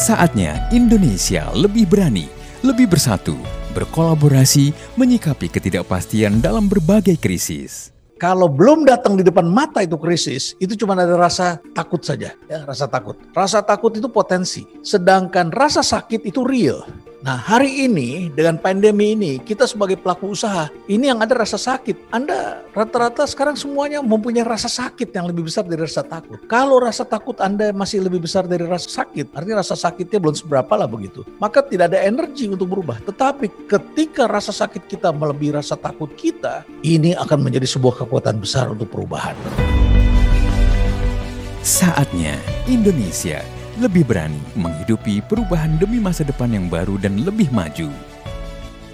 Saatnya Indonesia lebih berani, lebih bersatu, berkolaborasi, menyikapi ketidakpastian dalam berbagai krisis. Kalau belum datang di depan mata itu krisis, itu cuma ada rasa takut saja, ya, rasa takut. Rasa takut itu potensi, sedangkan rasa sakit itu real. Nah, hari ini dengan pandemi ini, kita sebagai pelaku usaha, ini yang ada rasa sakit. Anda rata-rata sekarang semuanya mempunyai rasa sakit yang lebih besar dari rasa takut. Kalau rasa takut Anda masih lebih besar dari rasa sakit, artinya rasa sakitnya belum seberapa lah begitu. Maka tidak ada energi untuk berubah. Tetapi ketika rasa sakit kita melebihi rasa takut kita, ini akan menjadi sebuah kekuatan besar untuk perubahan. Saatnya Indonesia lebih berani menghidupi perubahan demi masa depan yang baru dan lebih maju.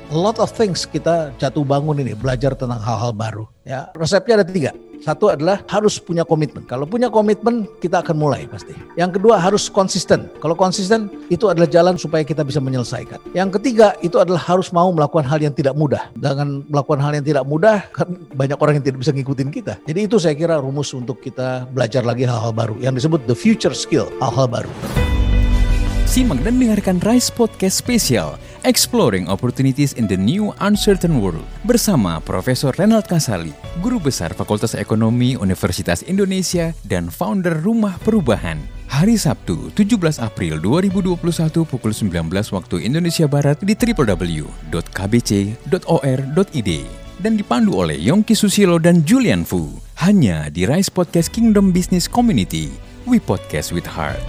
A lot of things kita jatuh bangun ini belajar tentang hal-hal baru. Ya resepnya ada tiga. Satu adalah harus punya komitmen. Kalau punya komitmen, kita akan mulai pasti. Yang kedua harus konsisten. Kalau konsisten, itu adalah jalan supaya kita bisa menyelesaikan. Yang ketiga, itu adalah harus mau melakukan hal yang tidak mudah. Dengan melakukan hal yang tidak mudah, kan banyak orang yang tidak bisa ngikutin kita. Jadi itu saya kira rumus untuk kita belajar lagi hal-hal baru. Yang disebut the future skill, hal-hal baru. Simak dan dengarkan Rise Podcast Spesial Exploring Opportunities in the New Uncertain World bersama Profesor Renald Kasali, Guru Besar Fakultas Ekonomi Universitas Indonesia dan founder Rumah Perubahan. Hari Sabtu, 17 April 2021 pukul 19 waktu Indonesia Barat di www.kbc.or.id dan dipandu oleh Yongki Susilo dan Julian Fu. Hanya di Rise Podcast Kingdom Business Community. We podcast with heart.